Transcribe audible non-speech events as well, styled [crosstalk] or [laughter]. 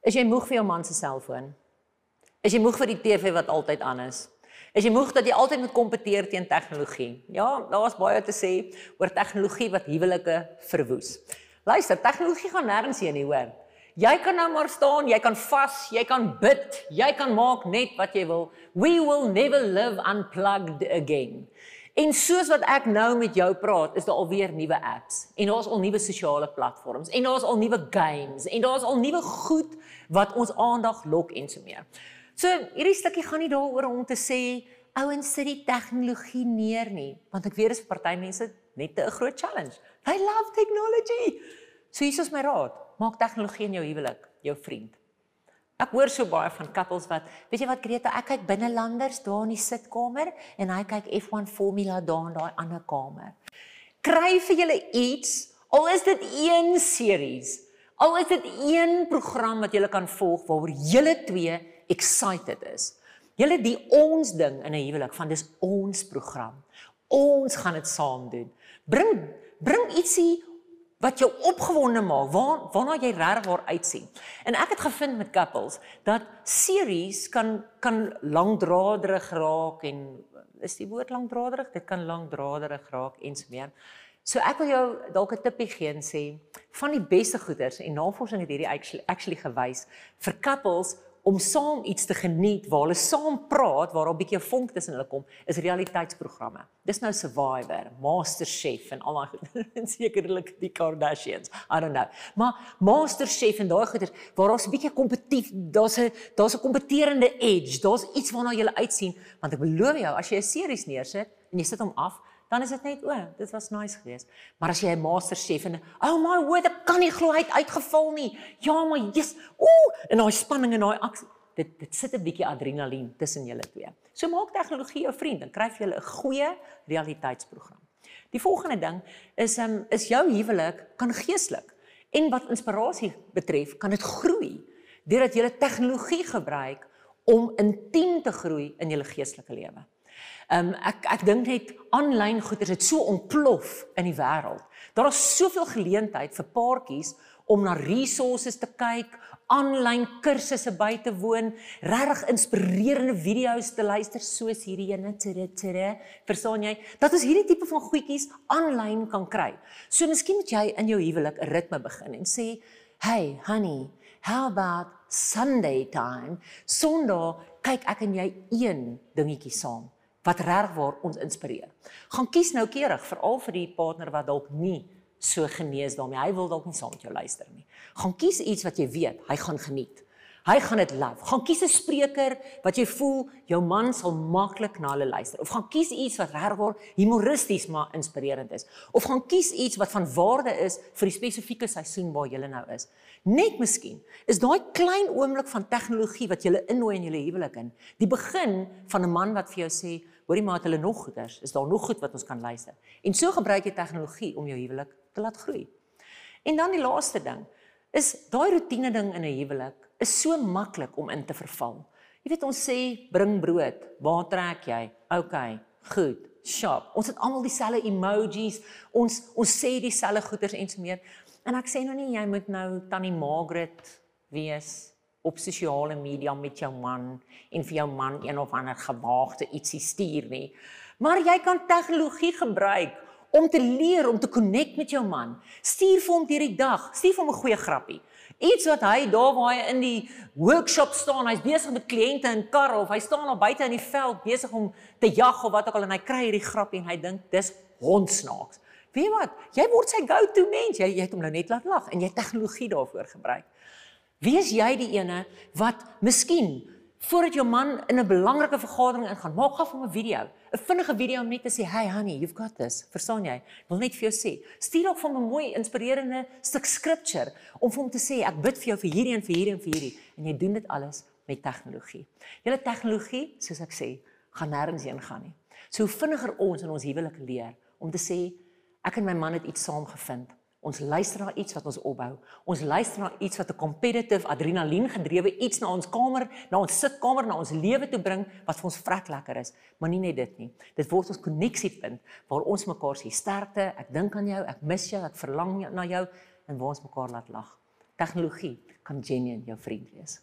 Is jy moeg vir jou man se selfoon? Is jy moeg vir die TV wat altyd aan is? Is jy moeg dat jy altyd moet kompeteer teen tegnologie? Ja, daar's baie te sê oor tegnologie wat huwelike verwoes. Luister, tegnologie gaan nêrens heen nie, hoor. Jy kan nou maar staan, jy kan vas, jy kan bid, jy kan maak net wat jy wil. We will never live unplugged again. En soos wat ek nou met jou praat, is daar alweer nuwe apps en daar's al nuwe sosiale platforms en daar's al nuwe games en daar's al nuwe goed wat ons aandag lok en so meer. So hierdie stukkie gaan nie daaroor om te sê ouens sit die tegnologie neer nie, want ek weet dis vir party mense net 'n groot challenge. They love technology. So hier is my raad, maak tegnologie in jou huwelik jou vriend. Ek hoor so baie van couples wat, weet jy wat Greta, ek kyk binnelanders daar in die sitkamer en hy kyk F1 Formula daar in daai ander kamer. Kry vir julle iets, al is dit een series, al is dit een program wat julle kan volg waaroor julle twee excited is. Julle die ons ding in 'n huwelik van dis ons program. Ons gaan dit saam doen. Bring bring ietsie wat jou opgewonde maak, waar waarna jy regtig waar uitsien. En ek het gevind met couples dat series kan kan lankdraderig raak en is die woord lankdraderig? Dit kan lankdraderig raak en so meer. So ek wil jou dalk 'n tipie gee en sê van die beste goeders en navorsing het hierdie actually, actually gewys vir couples om saam iets te geniet waar hulle saam praat waar daar 'n bietjie 'n vonk tussen hulle kom is realiteitsprogramme. Dis nou Survivor, MasterChef en al daai [laughs] en sekerlik die Kardashians. I don't know. Maar MasterChef en daai goeders waar daar's 'n bietjie kompetitief, daar's 'n daar's 'n kompeterende edge, daar's iets waarna jy uitsien want ek belowe jou as jy 'n series neersit en jy sit hom af dan is dit net o, dit was nice geweest. Maar as jy 'n master chef en oh my word, ek kan nie glo hy het uitgeval nie. Ja, maar jy's ooh, en daai spanning en daai aksie, dit dit sit 'n bietjie adrenalien tussen julle twee. So maak tegnologie jou vriend en kry vir julle 'n goeie realiteitsprogram. Die volgende ding is um, is jou huwelik kan geestelik en wat inspirasie betref, kan dit groei deurdat jy tegnologie gebruik om intiem te groei in jou geestelike lewe. Ehm um, ek ek dink net aanlyn goeders het so ontplof in die wêreld. Daar is soveel geleentheid vir paartjies om na resources te kyk, aanlyn kursusse by te woon, regtig inspirerende video's te luister soos hierdie ene tere tere. Verstaan jy? Dat ons hierdie tipe van goedjies aanlyn kan kry. So miskien moet jy in jou huwelik 'n ritme begin en sê, "Hey, honey, how about Sunday time? Sondag kyk ek en jy een dingetjie saam." Wat regwaar ons inspireer. Gaan kies nou keurig veral vir die partner wat dalk nie so genees daarmee. Hy wil dalk nie saam met jou luister nie. Gaan kies iets wat jy weet hy gaan geniet. Hy gaan dit love. Gaan kies 'n spreker wat jy voel jou man sal maklik na hulle luister. Of gaan kies iets wat regwaar humoristies maar inspirerend is. Of gaan kies iets wat van waarde is vir die spesifieke seisoen waar jy nou is. Net miskien is daai klein oomblik van tegnologie wat jy innooi in jou huwelik in, die begin van 'n man wat vir jou sê, hoorie maar het hulle nog goeders, is daar nog goed wat ons kan luister. En so gebruik jy tegnologie om jou huwelik te laat groei. En dan die laaste ding is daai rotine ding in 'n huwelik is so maklik om in te verval. Jy weet ons sê bring brood, waar trek jy? OK, goed. Shop. Ons het almal dieselfde emojis. Ons ons sê dieselfde goeders en so meer. En ek sê nou nie jy moet nou tannie Margaret wees op sosiale media met jou man en vir jou man een of ander gewaagte ietsie stuur nie. Maar jy kan tegnologie gebruik om te leer om te connect met jou man. Stuur vir hom deur die dag, stuur vir hom 'n goeie grappie. Iets wat hy daar waar hy in die workshop staan, hy's besig met kliënte in karre of hy staan al buite in die veld besig om te jag of wat ook al en hy kry hierdie grappie en hy dink dis hondsnaaks. Weet jy wat? Jy word sy go-to mens. Jy jy het hom nou net laat lag en jy tegnologie daarvoor gebruik. Wie is jy die ene wat miskien voordat jou man in 'n belangrike vergadering ingaan, maak gou van 'n video, 'n vinnige video om net te sê, "Hey honey, you've got this." Verstaan jy? Wil net vir jou sê, stuur ook van 'n mooi inspirerende stuk scripture om vir hom te sê, "Ek bid vir jou vir hierdie en vir hierdie en vir hierdie." En jy doen dit alles met tegnologie. Julle tegnologie, soos ek sê, gaan nêrens heen gaan nie. So vinniger ons in ons huwelik leer om te sê, "Ek en my man het iets saam gevind." Ons luister na iets wat ons opbou. Ons luister na iets wat 'n competitive, adrenalien gedrewe iets na ons kamer, na ons sitkamer, na ons lewe toe bring wat vir ons vrek lekker is. Maar nie net dit nie. Dit word ons koneksiepunt waar ons mekaar sê sterkte, ek dink aan jou, ek mis jou, ek verlang na jou en waar ons mekaar laat lag. Tegnologie kan genuen jou vriend wees.